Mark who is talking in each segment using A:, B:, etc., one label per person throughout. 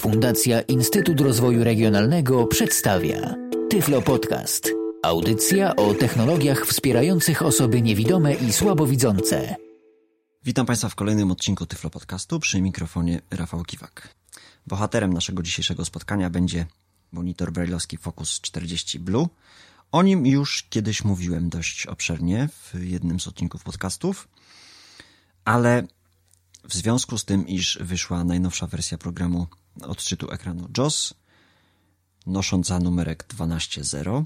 A: Fundacja Instytut Rozwoju Regionalnego przedstawia Tyflo Podcast. Audycja o technologiach wspierających osoby niewidome i słabowidzące.
B: Witam Państwa w kolejnym odcinku Tyflo Podcastu przy mikrofonie Rafał Kiwak. Bohaterem naszego dzisiejszego spotkania będzie monitor brailleowski Focus 40 Blue. O nim już kiedyś mówiłem dość obszernie w jednym z odcinków podcastów, ale w związku z tym, iż wyszła najnowsza wersja programu odczytu ekranu JOS, nosząca numerek 12.0,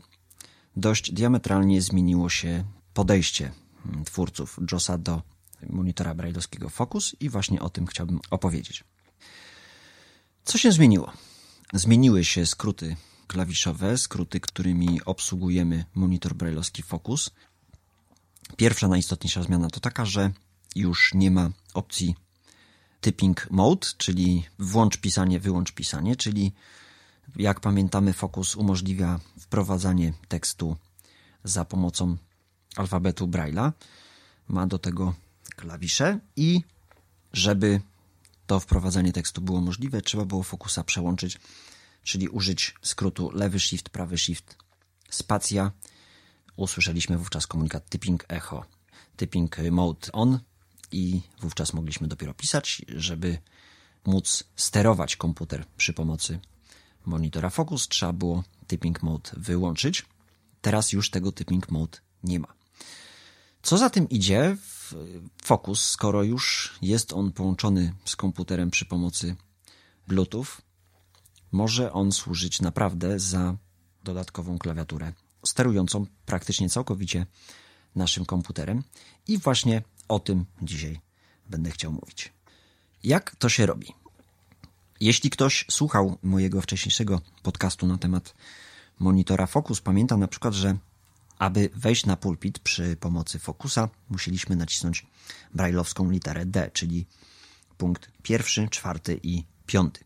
B: dość diametralnie zmieniło się podejście twórców JOSa do monitora brailleowskiego Focus i właśnie o tym chciałbym opowiedzieć. Co się zmieniło? Zmieniły się skróty klawiszowe, skróty, którymi obsługujemy monitor brailleowski Focus. Pierwsza najistotniejsza zmiana to taka, że już nie ma opcji typing mode, czyli włącz pisanie, wyłącz pisanie, czyli jak pamiętamy Focus umożliwia wprowadzanie tekstu za pomocą alfabetu Braille'a. Ma do tego klawisze i żeby to wprowadzanie tekstu było możliwe, trzeba było Focusa przełączyć, czyli użyć skrótu lewy shift, prawy shift, spacja. Usłyszeliśmy wówczas komunikat typing echo, typing mode on i wówczas mogliśmy dopiero pisać, żeby móc sterować komputer przy pomocy monitora Focus, trzeba było typing mode wyłączyć. Teraz już tego typing mode nie ma. Co za tym idzie, Focus, skoro już jest on połączony z komputerem przy pomocy Bluetooth, może on służyć naprawdę za dodatkową klawiaturę sterującą praktycznie całkowicie naszym komputerem i właśnie o tym dzisiaj będę chciał mówić. Jak to się robi? Jeśli ktoś słuchał mojego wcześniejszego podcastu na temat monitora Focus, pamięta na przykład, że aby wejść na pulpit przy pomocy Focusa, musieliśmy nacisnąć brailleowską literę D, czyli punkt pierwszy, czwarty i piąty.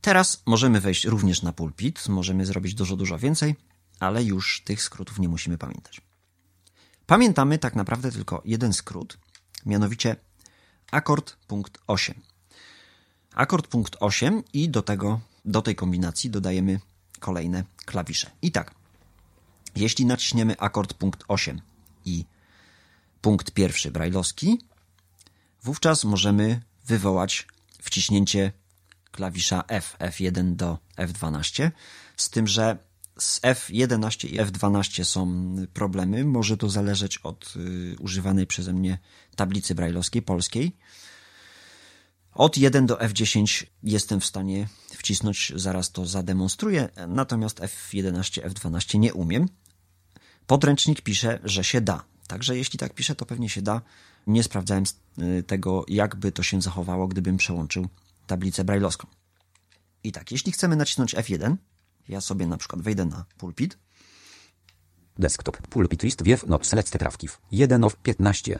B: Teraz możemy wejść również na pulpit, możemy zrobić dużo, dużo więcej, ale już tych skrótów nie musimy pamiętać. Pamiętamy tak naprawdę tylko jeden skrót, mianowicie akord punkt 8. Akord punkt 8 i do tego, do tej kombinacji dodajemy kolejne klawisze. I tak, jeśli naciśniemy akord punkt 8 i punkt pierwszy brajlowski, wówczas możemy wywołać wciśnięcie klawisza F, F1 do F12, z tym, że z F11 i F12 są problemy. Może to zależeć od y, używanej przeze mnie tablicy brajlowskiej polskiej. Od 1 do F10 jestem w stanie wcisnąć, zaraz to zademonstruję, natomiast F11, F12 nie umiem. Podręcznik pisze, że się da. Także jeśli tak pisze, to pewnie się da. Nie sprawdzałem y, tego, jakby to się zachowało, gdybym przełączył tablicę brajlowską. I tak, jeśli chcemy nacisnąć F1, ja sobie na przykład wejdę na pulpit.
C: Desktop, pulpit list wiew not select trawkiw. 1 of 15.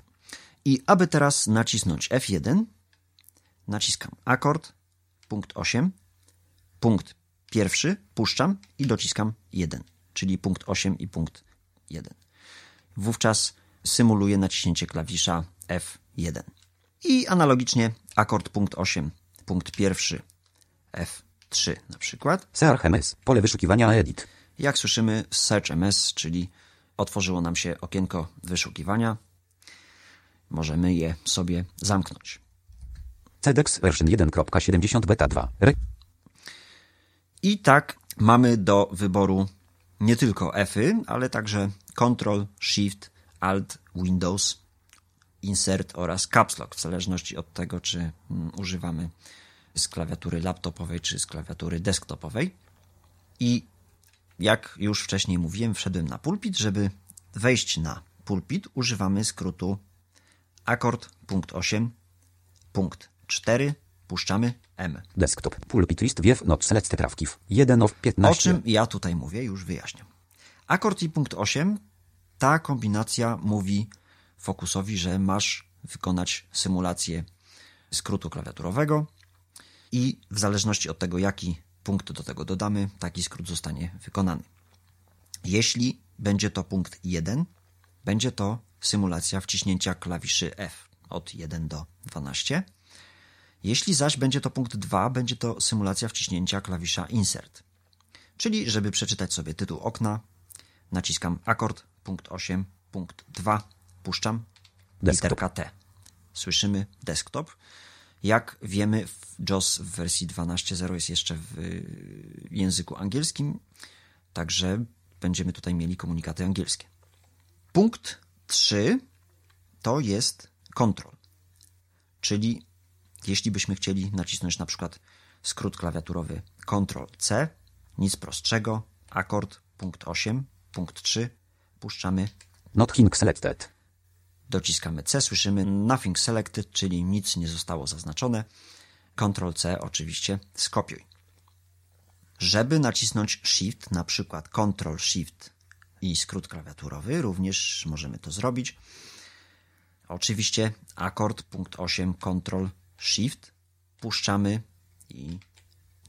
B: I aby teraz nacisnąć F1, naciskam akord, punkt 8, punkt pierwszy, puszczam i dociskam 1, czyli punkt 8 i punkt 1. Wówczas symuluję naciśnięcie klawisza F1. I analogicznie akord punkt 8, punkt pierwszy, F3 na przykład.
C: Search MS, pole wyszukiwania edit.
B: Jak słyszymy, Search MS, czyli otworzyło nam się okienko wyszukiwania. Możemy je sobie zamknąć.
C: CEDEX version 1.70 beta 2. Re
B: I tak mamy do wyboru nie tylko Fy, ale także Ctrl, Shift, Alt, Windows, Insert oraz Caps Lock, w zależności od tego, czy mm, używamy z klawiatury laptopowej czy z klawiatury desktopowej. I jak już wcześniej mówiłem, wszedłem na pulpit. Żeby wejść na pulpit, używamy skrótu akord punkt 8, punkt 4, puszczamy M.
C: Desktop, pulpit list wiew not select trawkiw. 1 of 15.
B: O czym ja tutaj mówię, już wyjaśniam. Akord i punkt 8, ta kombinacja mówi Focusowi, że masz wykonać symulację skrótu klawiaturowego i w zależności od tego, jaki punkt do tego dodamy, taki skrót zostanie wykonany. Jeśli będzie to punkt 1, będzie to symulacja wciśnięcia klawiszy F od 1 do 12. Jeśli zaś będzie to punkt 2, będzie to symulacja wciśnięcia klawisza Insert. Czyli, żeby przeczytać sobie tytuł okna, naciskam akord, punkt 8, punkt 2, puszczam,
C: Desktop.
B: literka T. Słyszymy desktop. Jak wiemy, JOS w wersji 12.0 jest jeszcze w y, języku angielskim, także będziemy tutaj mieli komunikaty angielskie. Punkt 3 to jest control, czyli jeśli byśmy chcieli nacisnąć na przykład skrót klawiaturowy Ctrl C, nic prostszego, akord, punkt 8, punkt 3, puszczamy,
C: Nothing selected.
B: Dociskamy C, słyszymy nothing selected, czyli nic nie zostało zaznaczone. Ctrl C oczywiście skopiuj. Żeby nacisnąć Shift, na przykład Ctrl Shift i skrót klawiaturowy, również możemy to zrobić. Oczywiście akord, punkt 8, Ctrl Shift, puszczamy i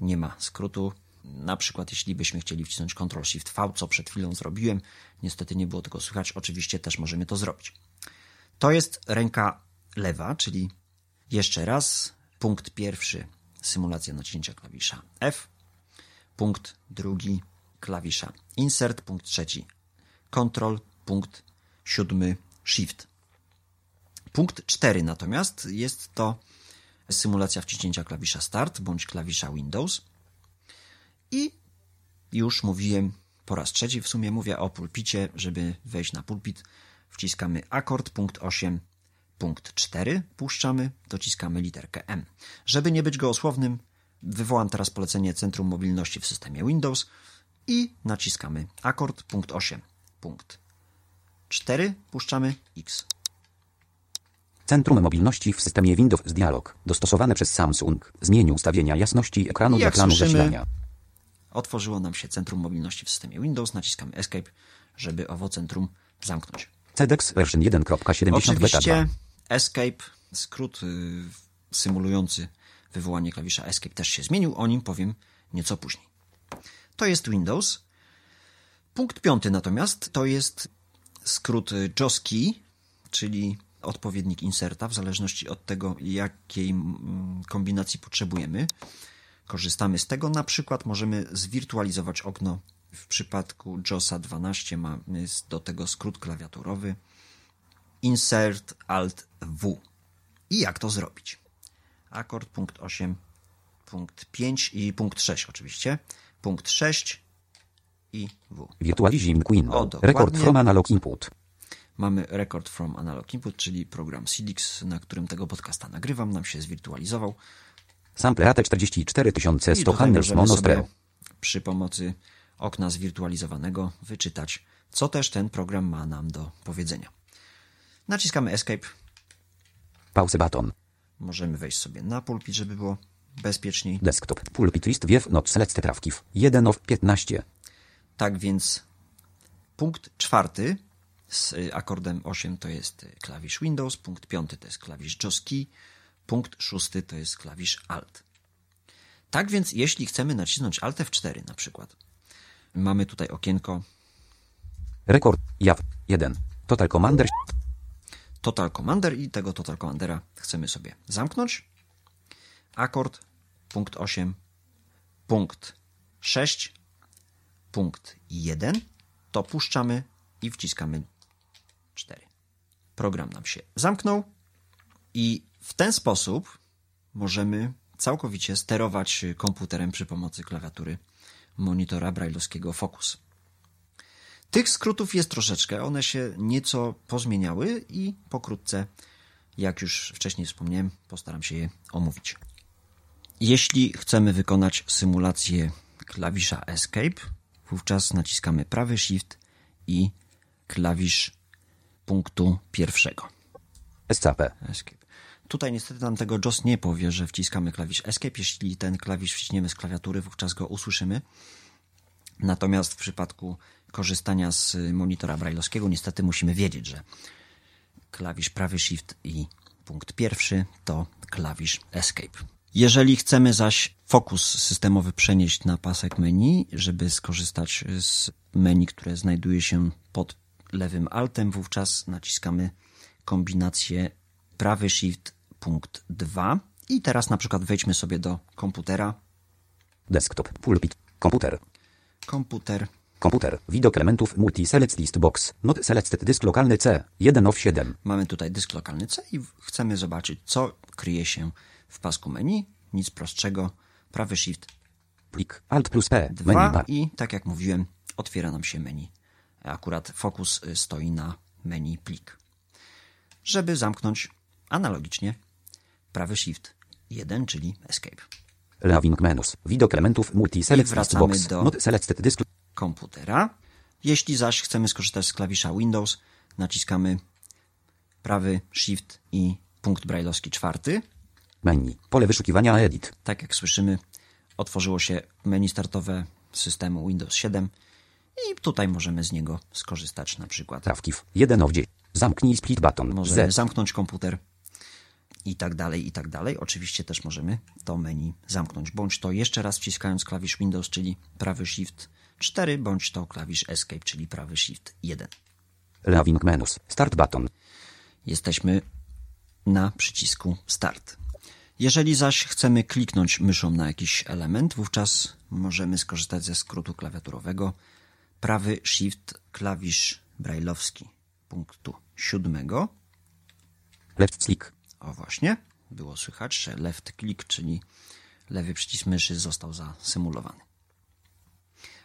B: nie ma skrótu. Na przykład, jeśli byśmy chcieli wcisnąć Ctrl Shift V, co przed chwilą zrobiłem, niestety nie było tego słychać, oczywiście też możemy to zrobić. To jest ręka lewa, czyli jeszcze raz punkt pierwszy symulacja naciśnięcia klawisza F, punkt drugi klawisza Insert, punkt trzeci Ctrl, punkt siódmy Shift. Punkt 4 natomiast jest to symulacja wciśnięcia klawisza Start bądź klawisza Windows. I już mówiłem po raz trzeci, w sumie mówię o pulpicie, żeby wejść na pulpit. Wciskamy akord, punkt 8, punkt 4, puszczamy, dociskamy literkę M. Żeby nie być gołosłownym, wywołam teraz polecenie Centrum Mobilności w systemie Windows i naciskamy akord, punkt 8, punkt 4, puszczamy X.
C: Centrum mobilności w systemie Windows dialog. Dostosowane przez Samsung. Zmień ustawienia jasności ekranu dla planu
B: słyszymy,
C: zasilania.
B: Otworzyło nam się Centrum Mobilności w systemie Windows, naciskamy Escape, żeby owo centrum zamknąć.
C: CEDEX version 1.70 beta 2.
B: Oczywiście Escape, skrót y, symulujący wywołanie klawisza Escape też się zmienił, o nim powiem nieco później. To jest Windows. Punkt piąty natomiast to jest skrót y, JOS Key, czyli odpowiednik inserta, w zależności od tego, jakiej mm, kombinacji potrzebujemy. Korzystamy z tego. Na przykład możemy zwirtualizować okno. W przypadku JOSa 12 mamy do tego skrót klawiaturowy Insert Alt W. I jak to zrobić? Akord punkt 8, punkt 5 i punkt 6 oczywiście. Punkt 6 i W.
C: Virtualizing
B: O,
C: Window.
B: dokładnie.
C: Record from analog input.
B: Mamy Record from Analog Input, czyli program CDX, na którym tego podcasta nagrywam, nam się zwirtualizował.
C: Sample AT 44100
B: I tutaj
C: handles
B: możemy
C: mono
B: sobie
C: stereo.
B: przy pomocy okna zwirtualizowanego wyczytać, co też ten program ma nam do powiedzenia. Naciskamy Escape,
C: Pause button.
B: możemy wejść sobie na pulpit, żeby było bezpieczniej.
C: Desktop. Pulpit list wiew not select trawkiw. 1 of 15.
B: Tak więc punkt czwarty z y, akordem 8 to jest y, klawisz Windows, punkt piąty to jest klawisz JOS Key, punkt szósty to jest klawisz Alt. Tak więc jeśli chcemy nacisnąć Alt F4 na przykład, mamy tutaj okienko
C: Rekord. Jaw. 1. Total Commander.
B: Total Commander i tego Total Commandera chcemy sobie zamknąć. Akord, punkt 8, punkt 6, punkt 1, to puszczamy i wciskamy 4. Program nam się zamknął i w ten sposób możemy całkowicie sterować komputerem przy pomocy klawiatury monitora brailleowskiego Focus. Tych skrótów jest troszeczkę, one się nieco pozmieniały i pokrótce, jak już wcześniej wspomniałem, postaram się je omówić. Jeśli chcemy wykonać symulację klawisza Escape, wówczas naciskamy prawy Shift i klawisz punktu pierwszego.
C: SCP.
B: Escape. Tutaj niestety nam tego JOS nie powie, że wciskamy klawisz Escape. Jeśli ten klawisz wciśniemy z klawiatury, wówczas go usłyszymy. Natomiast w przypadku korzystania z monitora brailleowskiego niestety musimy wiedzieć, że klawisz prawy Shift i punkt pierwszy to klawisz Escape. Jeżeli chcemy zaś fokus systemowy przenieść na pasek menu, żeby skorzystać z menu, które znajduje się pod lewym altem, wówczas naciskamy kombinację prawy Shift punkt 2 I teraz na przykład wejdźmy sobie do komputera.
C: Desktop, pulpit, komputer,
B: Komputer.
C: komputer, widok elementów multi-select list box, not selected dysk lokalny C, 1 of 7,
B: Mamy tutaj dysk lokalny C i chcemy zobaczyć, co kryje się w pasku menu. Nic prostszego. Prawy Shift
C: plik, Alt plus P,
B: 2
C: menu bar,
B: i tak jak mówiłem, otwiera nam się menu. Akurat fokus y, stoi na menu plik. Żeby zamknąć analogicznie prawy Shift 1, czyli Escape.
C: leaving menus, widok elementów multi-select box,
B: do-
C: not selected dysk
B: komputera. Jeśli zaś chcemy skorzystać z klawisza Windows, naciskamy prawy Shift i punkt brajlowski czwarty.
C: menu, pole wyszukiwania edit,
B: Tak jak słyszymy, otworzyło się menu startowe systemu Windows 7 i tutaj możemy z niego skorzystać na przykład.
C: trawkiw, 1 of 10, zamknij split button,
B: Możemy
C: Z,
B: zamknąć komputer i tak dalej, i tak dalej. Oczywiście też możemy to menu zamknąć, bądź to jeszcze raz wciskając klawisz Windows, czyli prawy Shift 4, bądź to klawisz Escape, czyli prawy Shift 1.
C: leaving menus, start button,
B: Jesteśmy na przycisku Start. Jeżeli zaś chcemy kliknąć myszą na jakiś element, wówczas możemy skorzystać ze skrótu klawiaturowego prawy Shift klawisz brajlowski punktu siódmego.
C: left click,
B: O właśnie, było słychać, że left click, czyli lewy przycisk myszy został zasymulowany.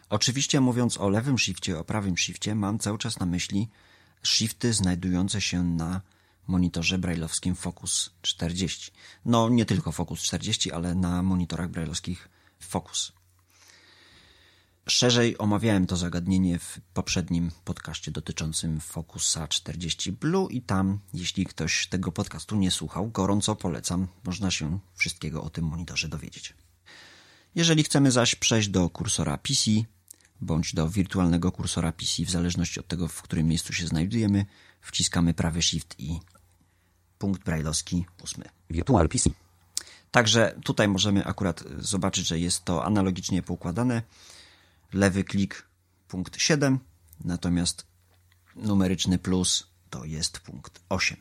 B: Oczywiście mówiąc o lewym shifcie, o prawym shifcie, mam cały czas na myśli shifty znajdujące się na monitorze brailleowskim Focus 40. No, nie tylko Focus 40, ale na monitorach brailleowskich Focus. Szerzej omawiałem to zagadnienie w poprzednim podcaście dotyczącym Focusa 40 Blue i tam, jeśli ktoś tego podcastu nie słuchał, gorąco polecam, można się wszystkiego o tym monitorze dowiedzieć. Jeżeli chcemy zaś przejść do kursora PC, bądź do wirtualnego kursora PC, w zależności od tego, w którym miejscu się znajdujemy, wciskamy prawy Shift i punkt brajlowski 8.
C: virtual PC,
B: Także tutaj możemy akurat zobaczyć, że jest to analogicznie poukładane. Lewy klik punkt 7, natomiast numeryczny plus to jest punkt 8.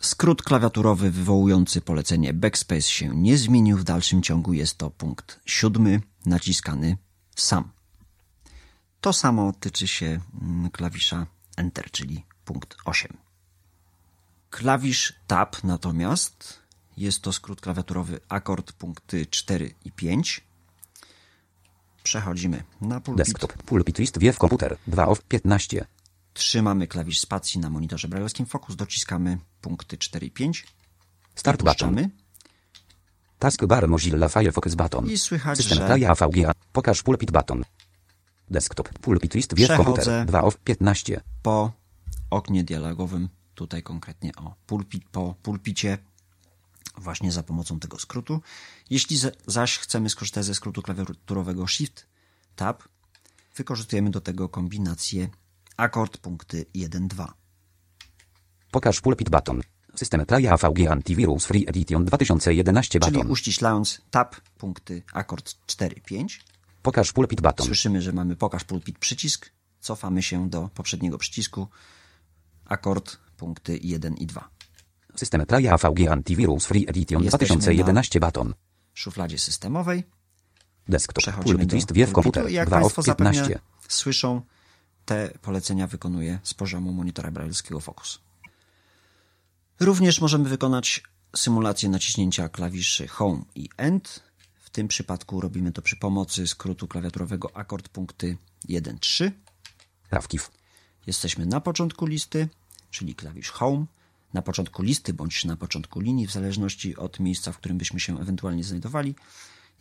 B: Skrót klawiaturowy wywołujący polecenie backspace się nie zmienił. W dalszym ciągu jest to punkt 7, naciskany sam. To samo tyczy się mm, klawisza Enter, czyli punkt 8. Klawisz Tab natomiast jest to skrót klawiaturowy akord punkty 4 i 5. Przechodzimy na pulpit.
C: desktop, pulpit list wiew komputer, 2 of 15,
B: Trzymamy klawisz spacji na monitorze brailleowskim Focus, dociskamy. Punkty 4 i 5.
C: start button, taskbar Mozilla Firefox button,
B: i słychać,
C: system
B: że
C: AVGA, pokaż pulpit button, desktop, pulpit list
B: Przechodzę.
C: komputer, 2 of 15,
B: po oknie dialogowym, tutaj konkretnie o pulpit, po pulpicie, właśnie za pomocą tego skrótu. Jeśli za- zaś chcemy skorzystać ze skrótu klawiaturowego Shift Tab, wykorzystujemy do tego kombinację akord punkty 1-2.
C: pokaż pulpit button, system play AVGA Antivirus Free Edition 2011
B: Czyli
C: button,
B: uściślając tab punkty akord 4-5,
C: pokaż pulpit button,
B: słyszymy, że mamy pokaż pulpit przycisk, cofamy się do poprzedniego przycisku, akord punkty 1 i 2.
C: system play AVGA Antivirus Free Edition
B: Jesteśmy
C: 2011 button,
B: W szufladzie systemowej
C: desktop, pulpit list
B: pulpitu
C: komputer,
B: jak
C: 2 of
B: Państwo zapewne
C: 15,
B: słyszą, te polecenia wykonuje z poziomu monitora brailleowskiego Focus. Również możemy wykonać symulację naciśnięcia klawiszy Home i End. W tym przypadku robimy to przy pomocy skrótu klawiaturowego akord punkty 1-3.
C: trawkiw,
B: Jesteśmy na początku listy, czyli klawisz Home, na początku listy bądź na początku linii, w zależności od miejsca, w którym byśmy się ewentualnie znajdowali.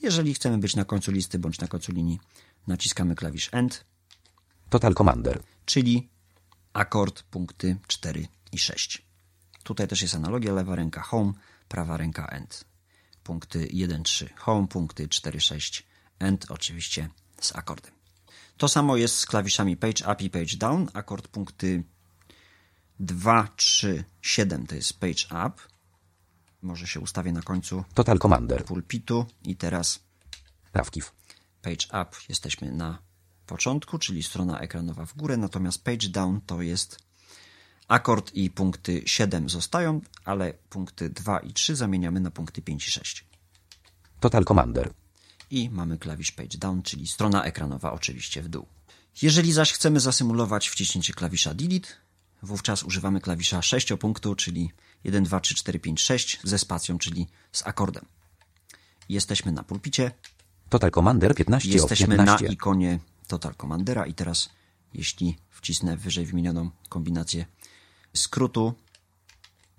B: Jeżeli chcemy być na końcu listy bądź na końcu linii, naciskamy klawisz End,
C: total commander,
B: czyli akord punkty 4 i 6. Tutaj też jest analogia, lewa ręka Home, prawa ręka End. Punkty 1-3 Home, punkty 4-6 End, oczywiście z akordem. To samo jest z klawiszami Page Up i Page Down. Akord punkty 2, 3, 7 to jest Page Up. Może się ustawię na końcu
C: total commander,
B: pulpitu i teraz
C: trawkiw,
B: Page Up jesteśmy na początku, czyli strona ekranowa w górę, natomiast Page Down to jest Akord i punkty 7 zostają, ale punkty 2 i 3 zamieniamy na punkty 5 i 6.
C: Total Commander.
B: I mamy klawisz page down, czyli strona ekranowa oczywiście w dół. Jeżeli zaś chcemy zasymulować wciśnięcie klawisza delete, wówczas używamy klawisza 6 punktu, czyli 1, 2, 3, 4, 5, 6 ze spacją, czyli z akordem. Jesteśmy na pulpicie,
C: Total Commander 15 of
B: jesteśmy na
C: 15.
B: ikonie Total Commandera i teraz jeśli wcisnę wyżej wymienioną kombinację skrótu,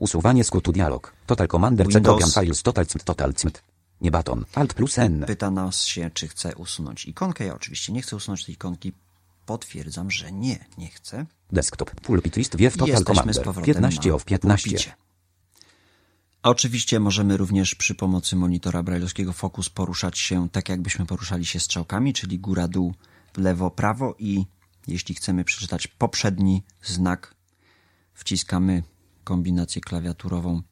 C: Usuwanie skrótu dialog. Total Commander
B: Windows.
C: Files Total Cmt Total Cmt. Nie baton. Alt plus N.
B: pyta nas się, czy chce usunąć ikonkę. Ja oczywiście nie chcę usunąć tej ikonki. Potwierdzam, że nie, nie chcę.
C: Desktop. Pulpit list wiew Total
B: Jesteśmy z
C: Commander.
B: powrotem
C: 15
B: na
C: of 15.
B: pulpicie. A oczywiście możemy również przy pomocy monitora brajlowskiego Focus poruszać się tak, jakbyśmy poruszali się strzałkami, czyli góra, dół, lewo, prawo i jeśli chcemy przeczytać poprzedni znak, wciskamy kombinację klawiaturową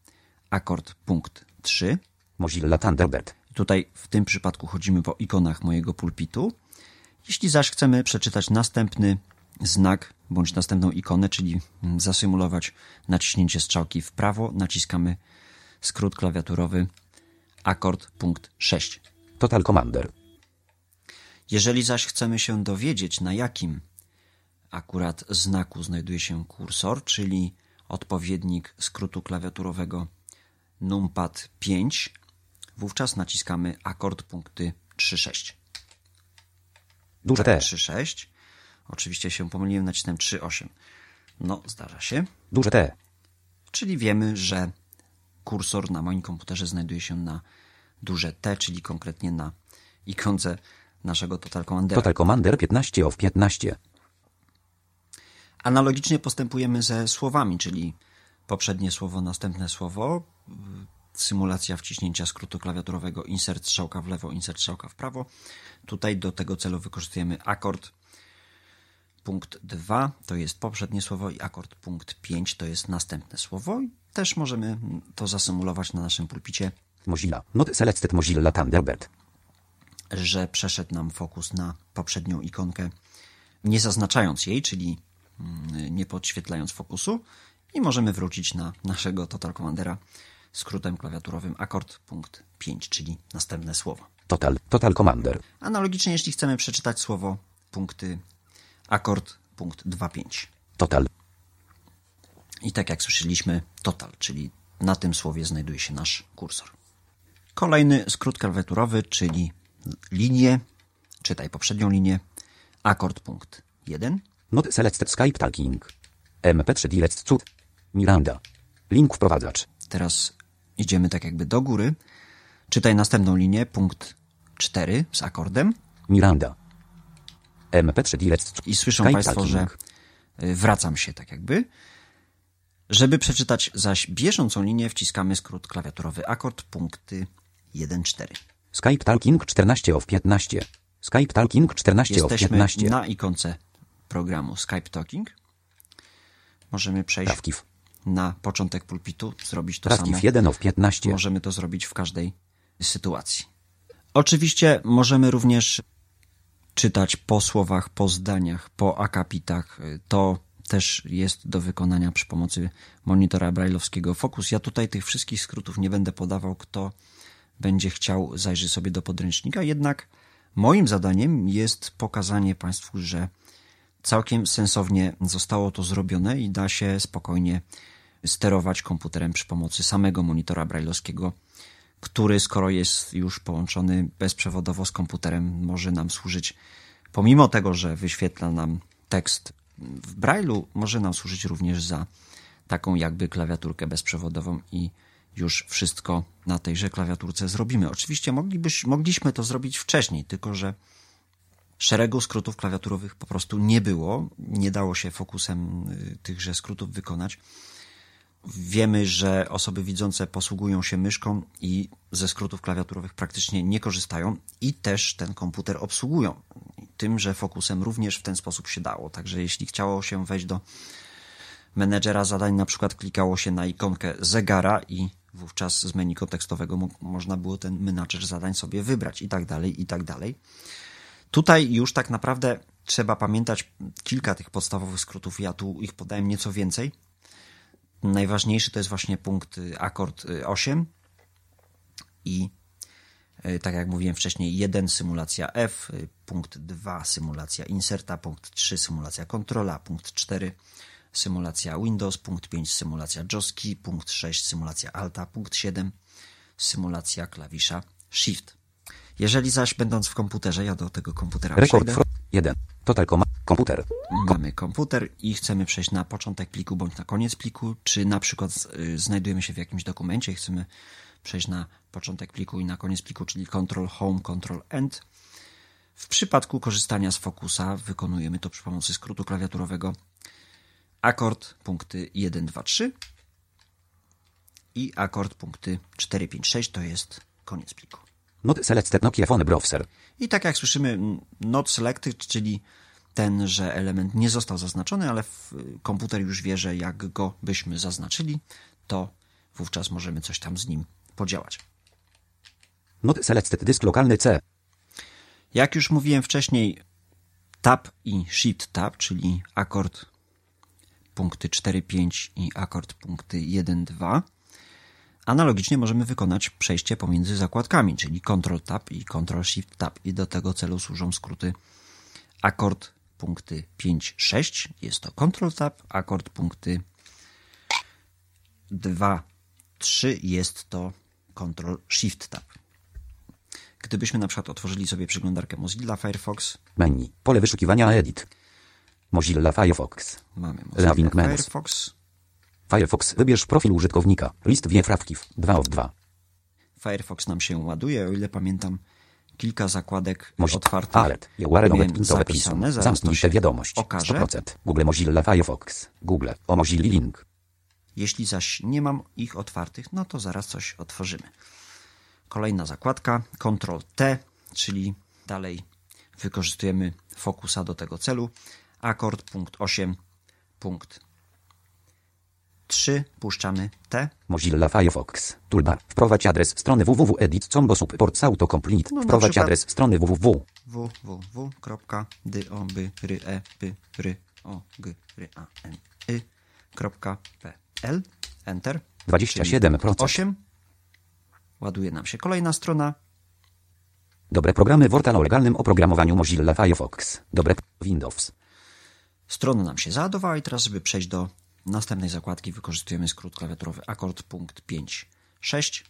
B: akord punkt 3.
C: Mozilla Thunderbird.
B: Tutaj w tym przypadku chodzimy po ikonach mojego pulpitu. Jeśli zaś chcemy przeczytać następny znak bądź następną ikonę, czyli zasymulować naciśnięcie strzałki w prawo, naciskamy skrót klawiaturowy akord punkt 6.
C: Total Commander.
B: Jeżeli zaś chcemy się dowiedzieć, na jakim akurat znaku znajduje się kursor, czyli odpowiednik skrótu klawiaturowego numpad 5, wówczas naciskamy akord punkty 3-6.
C: Duże T.
B: 3-6. Oczywiście się pomyliłem, nacisnąłem 3-8. No, zdarza się.
C: Duże T.
B: Czyli wiemy, że kursor na moim komputerze znajduje się na duże T, czyli konkretnie na ikonce naszego Total Commandera.
C: Total Commander 15 of 15.
B: Analogicznie postępujemy ze słowami, czyli poprzednie słowo, następne słowo, symulacja wciśnięcia skrótu klawiaturowego insert strzałka w lewo, insert strzałka w prawo. Tutaj do tego celu wykorzystujemy akord punkt 2 to jest poprzednie słowo i akord punkt 5 to jest następne słowo. I też możemy to zasymulować na naszym pulpicie,
C: Mozilla. Not selected Mozilla Thunderbird.
B: że przeszedł nam fokus na poprzednią ikonkę, nie zaznaczając jej, czyli mm, nie podświetlając fokusu i możemy wrócić na naszego Total Commandera skrótem klawiaturowym akord punkt 5, czyli następne słowo.
C: Total. Total Commander.
B: Analogicznie, jeśli chcemy przeczytać słowo punkty akord punkt 2.5.
C: Total.
B: I tak jak słyszeliśmy, total, czyli na tym słowie znajduje się nasz kursor. Kolejny skrót klawiaturowy, czyli linię, czytaj poprzednią linię, akord punkt 1,
C: Not selected Skype Talking. MP3 Direct Cud. Miranda. Link wprowadzacz.
B: Teraz idziemy tak jakby do góry, czytaj następną linię, punkt 4 z akordem
C: Miranda. MP3 Direct
B: i słyszą
C: Skype
B: Państwo, że y, wracam się tak jakby. Żeby przeczytać zaś bieżącą linię, wciskamy skrót klawiaturowy akord punkty 1-4.
C: Skype Talking 14 of 15. Skype Talking 14 of
B: Jesteśmy
C: 15.
B: na ikonce programu Skype Talking. Możemy przejść
C: Trawkiw.
B: Na początek pulpitu, zrobić to samo.
C: Trawkiw 1 of 15.
B: Możemy to zrobić w każdej sytuacji. Oczywiście możemy również czytać po słowach, po zdaniach, po akapitach. To też jest do wykonania przy pomocy monitora brajlowskiego Focus. Ja tutaj tych wszystkich skrótów nie będę podawał. Kto będzie chciał, zajrzy sobie do podręcznika. Jednak moim zadaniem jest pokazanie Państwu, że całkiem sensownie zostało to zrobione i da się spokojnie sterować komputerem przy pomocy samego monitora brajlowskiego, który skoro jest już połączony bezprzewodowo z komputerem, może nam służyć, pomimo tego, że wyświetla nam tekst w brajlu, może nam służyć również za taką jakby klawiaturkę bezprzewodową i już wszystko na tejże klawiaturce zrobimy. Oczywiście moglibyś, mogliśmy to zrobić wcześniej, tylko że szeregu skrótów klawiaturowych po prostu nie było. Nie dało się fokusem y, tychże skrótów wykonać. Wiemy, że osoby widzące posługują się myszką i ze skrótów klawiaturowych praktycznie nie korzystają i też ten komputer obsługują. Tymże fokusem również w ten sposób się dało. Także jeśli chciało się wejść do menedżera zadań, na przykład klikało się na ikonkę zegara i wówczas z menu kontekstowego mo- można było ten menadżer zadań sobie wybrać i tak dalej, i tak dalej. Tutaj już tak naprawdę trzeba pamiętać kilka tych podstawowych skrótów. Ja tu ich podałem nieco więcej, najważniejszy to jest właśnie punkt y, akord 8 i y, tak jak mówiłem wcześniej, 1 symulacja F, y, punkt 2 symulacja inserta, punkt 3 symulacja kontrola, punkt 4 symulacja Windows, punkt 5 symulacja JOSKI, punkt 6 symulacja Alta, punkt 7 symulacja klawisza Shift. Jeżeli zaś będąc w komputerze, ja do tego komputera
C: Rekord
B: przejdę,
C: 1. Total. Komputer.
B: mamy komputer i chcemy przejść na początek pliku bądź na koniec pliku, czy na przykład y, znajdujemy się w jakimś dokumencie i chcemy przejść na początek pliku i na koniec pliku, czyli Ctrl Home, Ctrl End. W przypadku korzystania z Focusa wykonujemy to przy pomocy skrótu klawiaturowego akord punkty 1, 2, 3 i akord punkty 4, 5, 6 to jest koniec pliku.
C: Not selected Nokia Phone Browser.
B: I tak jak słyszymy, not selected, czyli ten, że element nie został zaznaczony, ale komputer już wie, że jak go byśmy zaznaczyli, to wówczas możemy coś tam z nim podziałać.
C: Not selected dysk lokalny C.
B: Jak już mówiłem wcześniej, tab i shift tab, czyli akord punkty 4-5 i akord punkty 1-2, analogicznie możemy wykonać przejście pomiędzy zakładkami, czyli Ctrl Tab i Ctrl Shift Tab. I do tego celu służą skróty akord punkty 5-6 jest to Ctrl Tab, akord punkty 2-3 jest to Ctrl Shift Tab. Gdybyśmy na przykład otworzyli sobie przeglądarkę Mozilla Firefox,
C: Menu. Pole wyszukiwania Edit. Mozilla Firefox.
B: mamy Mozilla
C: Loving.
B: Firefox,
C: Firefox. Wybierz profil użytkownika. List wiefrawkiw. 2 of 2.
B: Firefox nam się ładuje, o ile pamiętam, kilka zakładek
C: Mozi-
B: otwartych
C: Alert.
B: Zapisane, zaraz
C: Zamknij
B: się
C: wiadomość.
B: okaże.
C: 100%. Google Mozilla Firefox. Google. O Mozilla link.
B: Jeśli zaś nie mam ich otwartych, no to zaraz coś otworzymy. Kolejna zakładka, Ctrl T, czyli dalej wykorzystujemy fokusa do tego celu. Akord, punkt 8, punkt 3, puszczamy T.
C: Mozilla Firefox. Toolbar. Wprowadź adres strony www.edit combo support autocomplete.
B: No,
C: Wprowadź
B: przykład-
C: adres strony www.
B: www.dobry.pl Enter.
C: 27%.
B: 8. Ładuje nam się kolejna strona.
C: Dobre programy Wortal o legalnym oprogramowaniu Mozilla Firefox. Dobre Windows.
B: Strona nam się załadowała i teraz, żeby przejść do następnej zakładki, wykorzystujemy skrót klawiaturowy akord punkt 5, 6.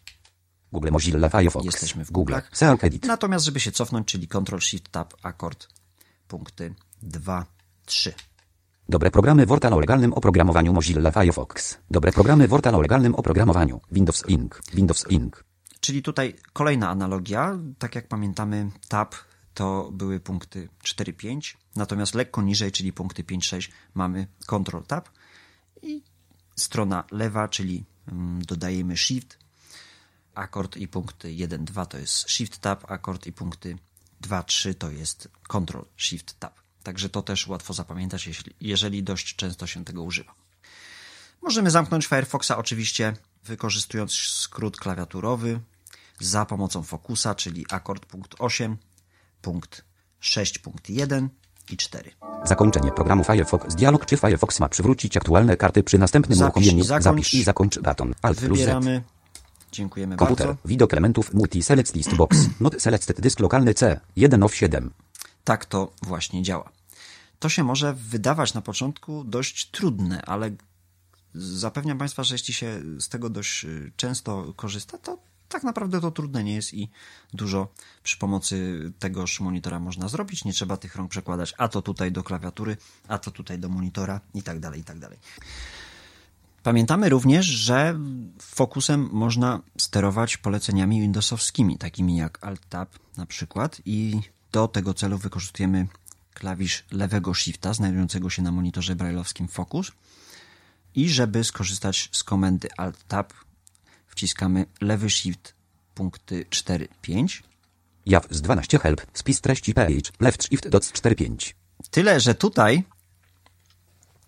C: Google Mozilla Firefox.
B: Jesteśmy w
C: Google. Self Edit.
B: Natomiast, żeby się cofnąć, czyli Ctrl Shift Tab akord punkty 2, 3.
C: Dobre programy Wortal o legalnym oprogramowaniu Mozilla Firefox. Dobre programy Wortal o legalnym oprogramowaniu Windows Link. Windows Link.
B: Czyli tutaj kolejna analogia. Tak jak pamiętamy, tab to były punkty 4-5, natomiast lekko niżej, czyli punkty 5-6, mamy Ctrl Tab i strona lewa, czyli mm, dodajemy Shift, akord i punkty 1-2 to jest Shift Tab, akord i punkty 2-3 to jest Ctrl Shift Tab. Także to też łatwo zapamiętać, jeśli, jeżeli dość często się tego używa. Możemy zamknąć Firefoxa oczywiście wykorzystując skrót klawiaturowy za pomocą fokusa, czyli akord punkt 8, punkt 6, punkt 1 i 4.
C: Zakończenie programu Firefox. Dialog czy Firefox ma przywrócić aktualne karty przy następnym
B: Zapisz
C: uruchomieniu.
B: i zakończ.
C: Zapisz i zakończ baton. Alt.
B: Wybieramy. Dziękujemy
C: Komputer.
B: bardzo.
C: Widok elementów multi select list box. Not selected dysk lokalny C. 1 of 7.
B: Tak to właśnie działa. To się może wydawać na początku dość trudne, ale zapewniam Państwa, że jeśli się z tego dość y, często korzysta, to tak naprawdę to trudne nie jest i dużo przy pomocy tegoż monitora można zrobić. Nie trzeba tych rąk przekładać, a to tutaj do klawiatury, a to tutaj do monitora i tak dalej, i tak dalej. Pamiętamy również, że fokusem można sterować poleceniami Windowsowskimi, takimi jak Alt-Tab na przykład i do tego celu wykorzystujemy klawisz lewego shifta znajdującego się na monitorze brailleowskim Focus i żeby skorzystać z komendy Alt-Tab wciskamy lewy shift punkty 4-5
C: Jaw z 12 help. Spis treści page. Left shift dots 45.
B: Tyle, że tutaj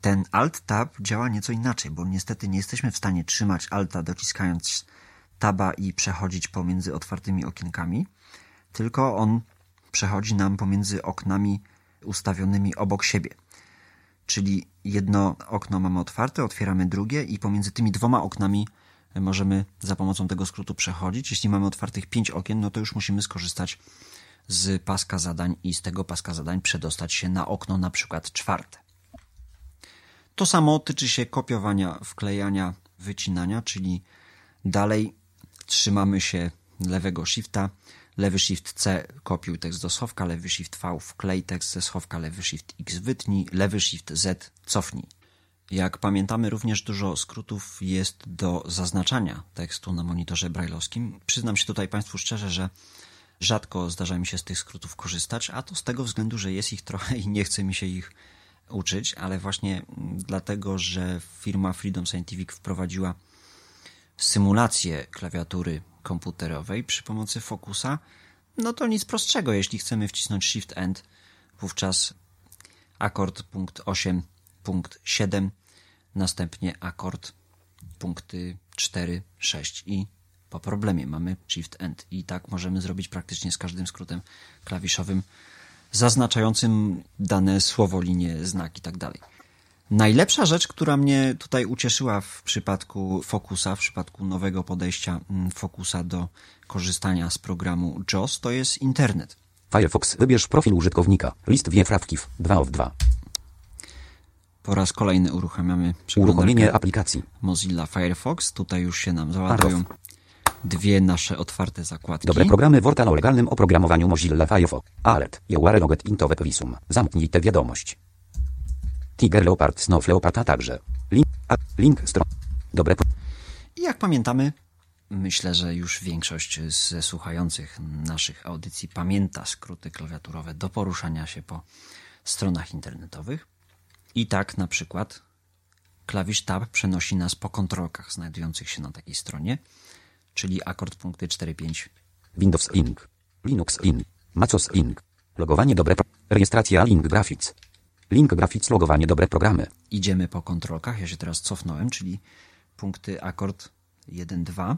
B: ten Alt-Tab działa nieco inaczej, bo niestety nie jesteśmy w stanie trzymać Alta dociskając Taba i przechodzić pomiędzy otwartymi okienkami, tylko on przechodzi nam pomiędzy oknami ustawionymi obok siebie. czyli jedno okno mamy otwarte, otwieramy drugie i pomiędzy tymi dwoma oknami możemy za pomocą tego skrótu przechodzić. Jeśli mamy otwartych pięć okien, no to już musimy skorzystać z paska zadań i z tego paska zadań przedostać się na okno na przykład czwarte. To samo tyczy się kopiowania, wklejania, wycinania, czyli dalej trzymamy się lewego shifta, lewy shift C kopiuj tekst do schowka, lewy shift V wklej tekst ze schowka, lewy shift X wytnij, lewy shift Z cofnij. Jak pamiętamy, również dużo skrótów jest do zaznaczania tekstu na monitorze brailleowskim. Przyznam się tutaj Państwu szczerze, że rzadko zdarza mi się z tych skrótów korzystać, a to z tego względu, że jest ich trochę i nie chce mi się ich uczyć, ale właśnie dlatego, że firma Freedom Scientific wprowadziła symulację klawiatury komputerowej przy pomocy Focusa, no to nic prostszego. Jeśli chcemy wcisnąć Shift End, wówczas akord punkt 8, punkt 7, następnie akord punkty 4, 6 i po problemie mamy Shift End. I tak możemy zrobić praktycznie z każdym skrótem klawiszowym zaznaczającym dane słowo, linie, znak i tak dalej. Najlepsza rzecz, która mnie tutaj ucieszyła w przypadku Focusa, w przypadku nowego podejścia mm, Focusa do korzystania z programu JOS, to jest internet.
C: Firefox, wybierz profil użytkownika. List wiefrawkiw 2 of 2.
B: Po raz kolejny uruchamiamy
C: Uruchomienie aplikacji.
B: Mozilla Firefox. Tutaj już się nam załadują dwie nasze otwarte zakładki.
C: Dobre programy Worta o legalnym oprogramowaniu Mozilla Firefox. Alert. You are logged into Visum. Zamknij tę wiadomość. Tiger Leopard Snow Leopard a także. Link, a, link stron. Dobre.
B: I jak pamiętamy, myślę, że już większość ze słuchających naszych audycji pamięta skróty klawiaturowe do poruszania się po stronach internetowych. I tak na przykład klawisz Tab przenosi nas po kontrolkach znajdujących się na takiej stronie, czyli akord punkty 4-5.
C: Windows Link. Linux Link. Macos Link. Logowanie dobre. Rejestracja Link Graphics. Link Graphics logowanie dobre programy.
B: Idziemy po kontrolkach. Ja się teraz cofnąłem, czyli punkty akord 1-2.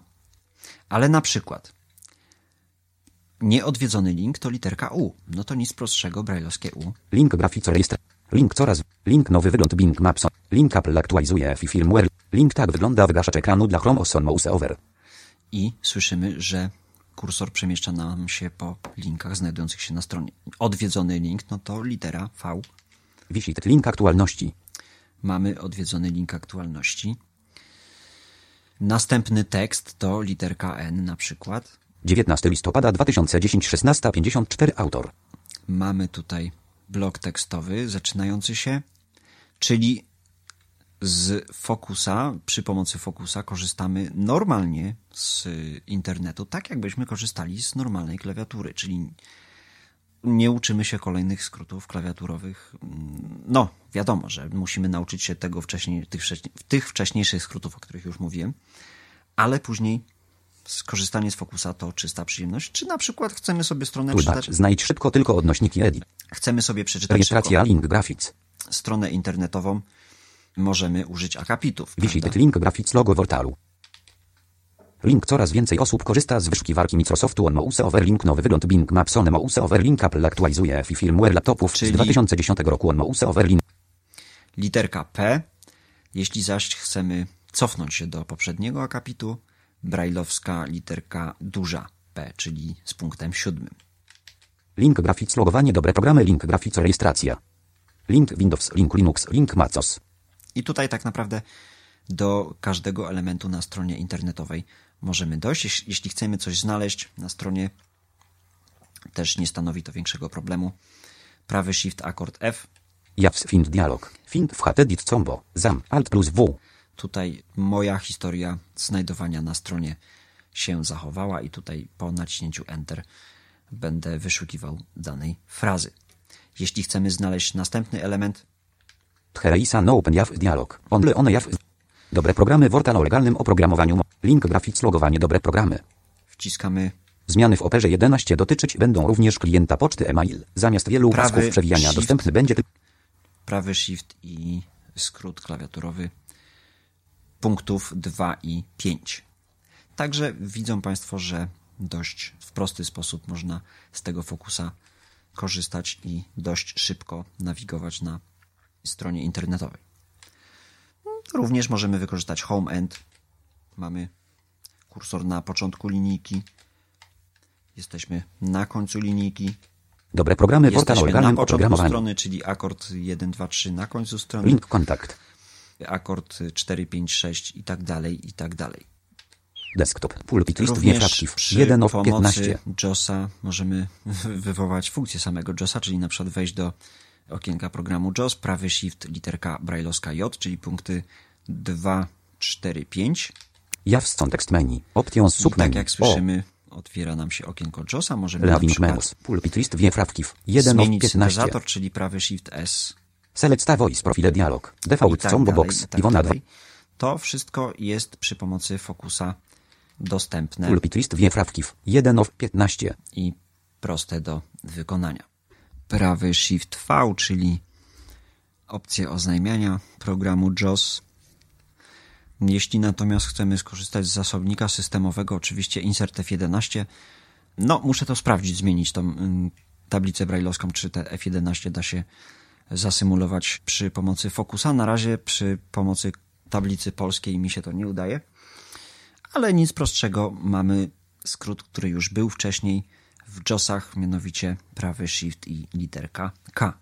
B: Ale na przykład nieodwiedzony link to literka U. No to nic prostszego, brajlowskie U.
C: Link Graphics rejestracja. Link coraz. Link nowy wygląd Bing Maps. Link Apple aktualizuje firmware. Link tak wygląda wygaszacz ekranu dla Chrome OS on Mouse Over.
B: I słyszymy, że kursor przemieszcza nam się po linkach znajdujących się na stronie. Odwiedzony link, no to litera V.
C: Wisit link aktualności.
B: Mamy odwiedzony link aktualności. Następny tekst to literka N na przykład.
C: 19 listopada 2010 16.54 autor.
B: Mamy tutaj blok tekstowy zaczynający się, czyli z Focusa, przy pomocy Focusa korzystamy normalnie z internetu, tak jakbyśmy korzystali z normalnej klawiatury, czyli nie uczymy się kolejnych skrótów klawiaturowych. No, wiadomo, że musimy nauczyć się tego wcześniej, tych, tych wcześniejszych skrótów, o których już mówiłem, ale później skorzystanie z Focusa to czysta przyjemność. Czy na przykład chcemy sobie stronę
C: Toolbar.
B: czytać?
C: Znajdź szybko tylko odnośniki edit.
B: Chcemy sobie przeczytać
C: Rejestracja
B: szybko
C: link graphics.
B: stronę internetową, możemy użyć akapitów. Prawda?
C: link graphics logo Wortalu. Link coraz więcej osób korzysta z wyszukiwarki Microsoftu on Mouse Over Link nowy wygląd Bing Maps on Mouse Over Link Apple aktualizuje firmware laptopów
B: Czyli-
C: z 2010 roku on Mouse Over Link.
B: literka P. Jeśli zaś chcemy cofnąć się do poprzedniego akapitu, brajlowska literka duża P, czyli z punktem siódmym.
C: Link graphics logowanie dobre programy Link graphics rejestracja. Link Windows Link Linux Link Macos.
B: I tutaj tak naprawdę do każdego elementu na stronie internetowej możemy dojść. Jeś- Jeśli chcemy coś znaleźć na stronie, też nie stanowi to większego problemu. Prawy Shift akord F.
C: Jaws Find dialog. Find w HTDIT combo. Zam Alt plus W.
B: Tutaj moja historia znajdowania na stronie się zachowała i tutaj po naciśnięciu Enter będę wyszukiwał danej frazy. Jeśli chcemy znaleźć następny element,
C: Tchereisa no open jaw dialog. Only one jaw. Dobre programy Worta o legalnym oprogramowaniu. Link graphics logowanie dobre programy.
B: wciskamy
C: Zmiany w operze 11 dotyczyć będą również klienta poczty e-mail. Zamiast wielu pasków przewijania
B: shift.
C: dostępny będzie
B: prawy Shift i skrót klawiaturowy punktów 2 i 5. Także widzą Państwo, że dość w prosty sposób można z tego fokusa korzystać i dość szybko nawigować na stronie internetowej. Również możemy wykorzystać home end. Mamy kursor na początku linijki. Jesteśmy na końcu linijki.
C: Dobre programy portal
B: Jesteśmy na
C: legalnym
B: początku strony, czyli akord 1, 2, 3 na końcu strony.
C: Link kontakt.
B: Akord 4, 5, 6 i tak dalej, i tak dalej.
C: Desktop. Pulpit list
B: przy
C: 1 of
B: pomocy
C: 15.
B: JOSa możemy wywołać funkcję samego JOSa, czyli na przykład wejść do okienka programu JOS, prawy shift, literka brajlowska J, czyli punkty 2, 4, 5.
C: Jaws context menu. Options
B: I
C: submenu.
B: tak jak słyszymy, otwiera nam się okienko JOSa. Możemy
C: O.
B: na przykład
C: menus. Pulpit list wiefrawków. 1 of
B: zmienić
C: 15.
B: syntezator, czyli prawy shift S
C: Select voice profile dialog. Default
B: tak
C: combo
B: dalej,
C: box.
B: i tak
C: Iwona 2.
B: dalej. To wszystko jest przy pomocy Focusa dostępne
C: Pulpit list wiefrawków. 1 of 15.
B: i proste do wykonania. Prawy Shift V, czyli opcję oznajmiania programu JOS. Jeśli natomiast chcemy skorzystać z zasobnika systemowego, oczywiście Insert F11, no muszę to sprawdzić, zmienić tą ym, tablicę brajlowską, czy te F11 da się zasymulować przy pomocy Focusa. Na razie przy pomocy tablicy polskiej mi się to nie udaje ale nic prostszego. Mamy skrót, który już był wcześniej w JOSach, mianowicie prawy Shift i literka K.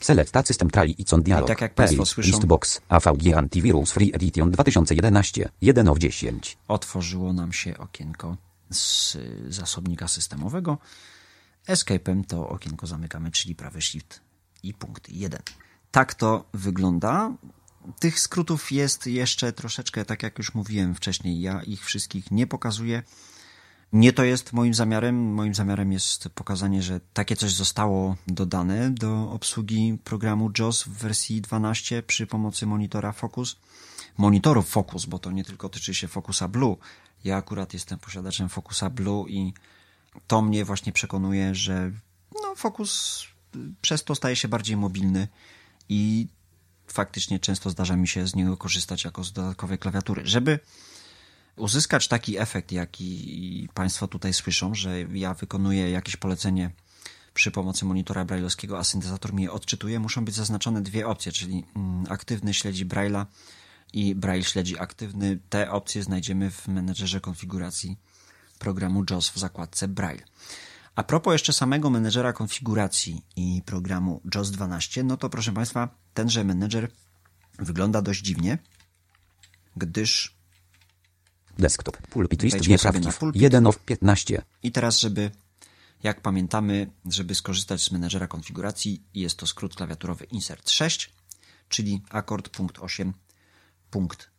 C: Select a system trali i con dialog.
B: tak jak państwo słyszą-
C: Listbox. AVG Antivirus Free Edition 2011. 1 of 10.
B: Otworzyło nam się okienko z zasobnika systemowego. Escape'em to okienko zamykamy, czyli prawy Shift i punkt 1. Tak to wygląda. Tych skrótów jest jeszcze troszeczkę, tak jak już mówiłem wcześniej, ja ich wszystkich nie pokazuję. Nie to jest moim zamiarem. Moim zamiarem jest pokazanie, że takie coś zostało dodane do obsługi programu JOS w wersji 12 przy pomocy monitora Focus. Monitorów Focus, bo to nie tylko tyczy się Focusa Blue. Ja akurat jestem posiadaczem Focusa Blue i to mnie właśnie przekonuje, że no, Focus przez to staje się bardziej mobilny i faktycznie często zdarza mi się z niego korzystać jako z dodatkowej klawiatury. Żeby uzyskać taki efekt, jaki Państwo tutaj słyszą, że ja wykonuję jakieś polecenie przy pomocy monitora brailleowskiego, a syntezator mi je odczytuje, muszą być zaznaczone dwie opcje, czyli mm, aktywny śledzi Braille'a i Braille śledzi aktywny. Te opcje znajdziemy w menedżerze konfiguracji programu JOS w zakładce Braille. A propos jeszcze samego menedżera konfiguracji i programu JOS 12, no to proszę Państwa, tenże menedżer wygląda dość dziwnie, gdyż
C: Desktop. Pulpit list
B: pulpit.
C: 1 of 15.
B: I teraz, żeby, jak pamiętamy, żeby skorzystać z menedżera konfiguracji, jest to skrót klawiaturowy Insert 6, czyli akord punkt 8, punkt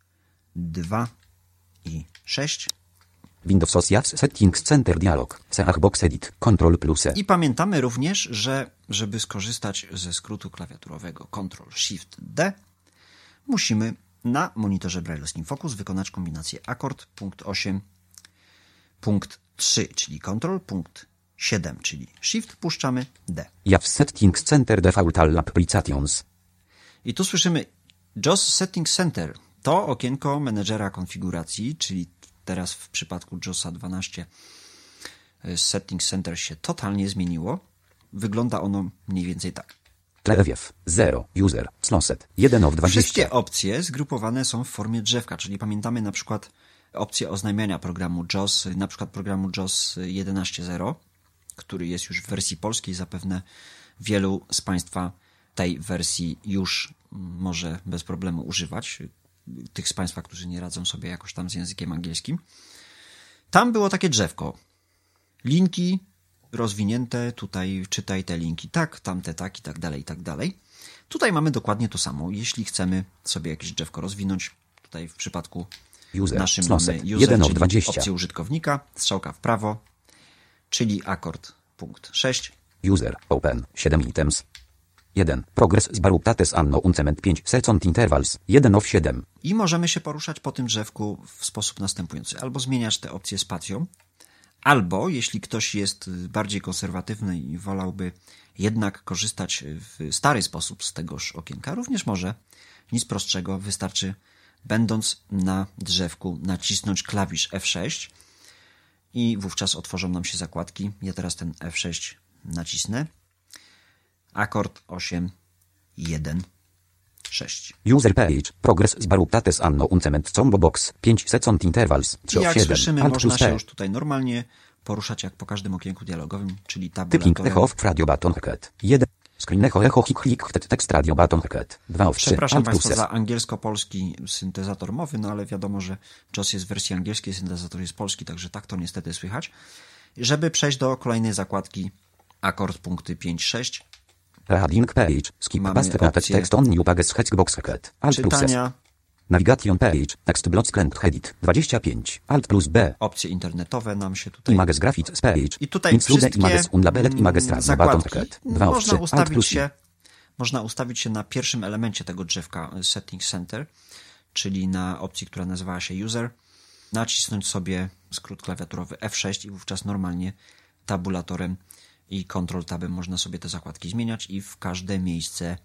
B: 2 i 6.
C: Windows OS Settings Center Dialog. Seach Box Edit. Control plus E.
B: I pamiętamy również, że żeby skorzystać ze skrótu klawiaturowego Ctrl Shift D, musimy na monitorze Braille'owskim Focus wykonać kombinację akord punkt 8, punkt 3, czyli Ctrl, punkt 7, czyli Shift, puszczamy D.
C: Jaws Settings Center Default All Applications.
B: I tu słyszymy JOS Settings Center. To okienko menedżera konfiguracji, czyli teraz w przypadku JOSa 12 y, Settings Center się totalnie zmieniło. Wygląda ono mniej więcej tak.
C: Tlewiew. 0. User. Sloset. 1 of 20.
B: Wszystkie opcje zgrupowane są w formie drzewka, czyli pamiętamy na przykład opcję oznajmiania programu JOS, na przykład programu JOS 11.0, który jest już w wersji polskiej. Zapewne wielu z Państwa tej wersji już może bez problemu używać. Tych z Państwa, którzy nie radzą sobie jakoś tam z językiem angielskim. Tam było takie drzewko. Linki rozwinięte, tutaj czytaj te linki tak, tamte tak i tak dalej, i tak dalej. Tutaj mamy dokładnie to samo. Jeśli chcemy sobie jakieś drzewko rozwinąć, tutaj w przypadku
C: User.
B: naszym
C: Sloset.
B: mamy user,
C: 1 of
B: czyli
C: 20.
B: opcję użytkownika, strzałka w prawo, czyli akord punkt 6,
C: User. Open. 7 items. 1. Progress z Baruptates Anno Uncement 5 Second Intervals. 1 of 7.
B: I możemy się poruszać po tym drzewku w sposób następujący. Albo zmieniać te opcje spacją, albo jeśli ktoś jest bardziej konserwatywny i wolałby jednak korzystać w stary sposób z tegoż okienka, również może. Nic prostszego, wystarczy będąc na drzewku nacisnąć klawisz F6 i wówczas otworzą nam się zakładki. Ja teraz ten F6 nacisnę. Akord 8, 1 6.
C: User page. Progress z baruptates anno uncement combo box. 5 second intervals. 3
B: I
C: of
B: jak
C: 7.
B: słyszymy,
C: Alt
B: można się już tutaj normalnie poruszać jak po każdym okienku dialogowym, czyli
C: Typing echo off radio button hacket. 1. Screen echo echo hik hik htet text radio button hacket. 2 of 3.
B: Przepraszam
C: Alt
B: Państwa za angielsko-polski syntezator mowy, no ale wiadomo, że JOS jest w wersji angielskiej, syntezator jest polski, także tak to niestety słychać. Żeby przejść do kolejnej zakładki akord punkty 5-6,
C: Reading page. Skip
B: Mamy
C: past
B: opcję
C: text on new pages hack box hacket. Alt plus
B: czytania,
C: Navigation page. Text block skręt headit. 25. Alt plus B.
B: opcje internetowe nam się tutaj
C: Images graphics page.
B: I tutaj
C: Include
B: wszystkie
C: images unlabeled images button hacket. 2 of 3.
B: można
C: Alt plus I.
B: się można ustawić się na pierwszym elemencie tego drzewka y, Settings Center, czyli na opcji, która nazywała się User, nacisnąć sobie skrót klawiaturowy F6 i wówczas normalnie tabulatorem i Ctrl Tabem można sobie te zakładki zmieniać i w każde miejsce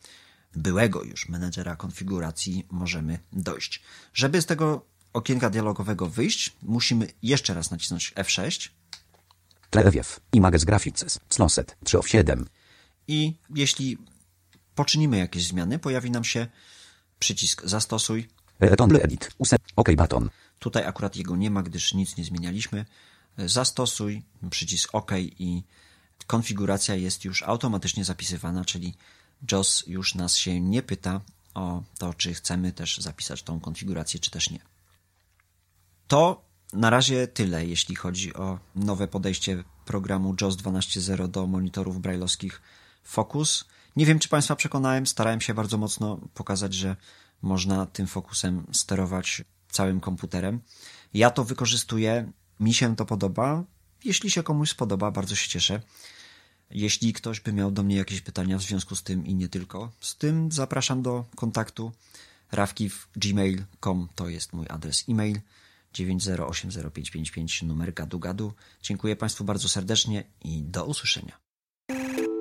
B: byłego już menedżera konfiguracji możemy dojść. Żeby z tego okienka dialogowego wyjść, musimy jeszcze raz nacisnąć F6
C: Tlewiew. Images graphics. Sloset. 3 of 7.
B: i jeśli poczynimy jakieś zmiany, pojawi nam się przycisk Zastosuj.
C: Return edit. OK button.
B: Tutaj akurat jego nie ma, gdyż nic nie zmienialiśmy. Zastosuj, przycisk OK i konfiguracja jest już automatycznie zapisywana, czyli JOS już nas się nie pyta o to, czy chcemy też zapisać tą konfigurację, czy też nie. To na razie tyle, jeśli chodzi o nowe podejście programu JOS 12.0 do monitorów brailleowskich Focus. Nie wiem, czy Państwa przekonałem, starałem się bardzo mocno pokazać, że można tym fokusem sterować całym komputerem. Ja to wykorzystuję, mi się to podoba. Jeśli się komuś spodoba, bardzo się cieszę. Jeśli ktoś by miał do mnie jakieś pytania w związku z tym i nie tylko, z tym zapraszam do kontaktu rawkiw.gmail.com to jest mój adres e-mail 9080555 numer gadu gadu. Dziękuję Państwu bardzo serdecznie i do usłyszenia.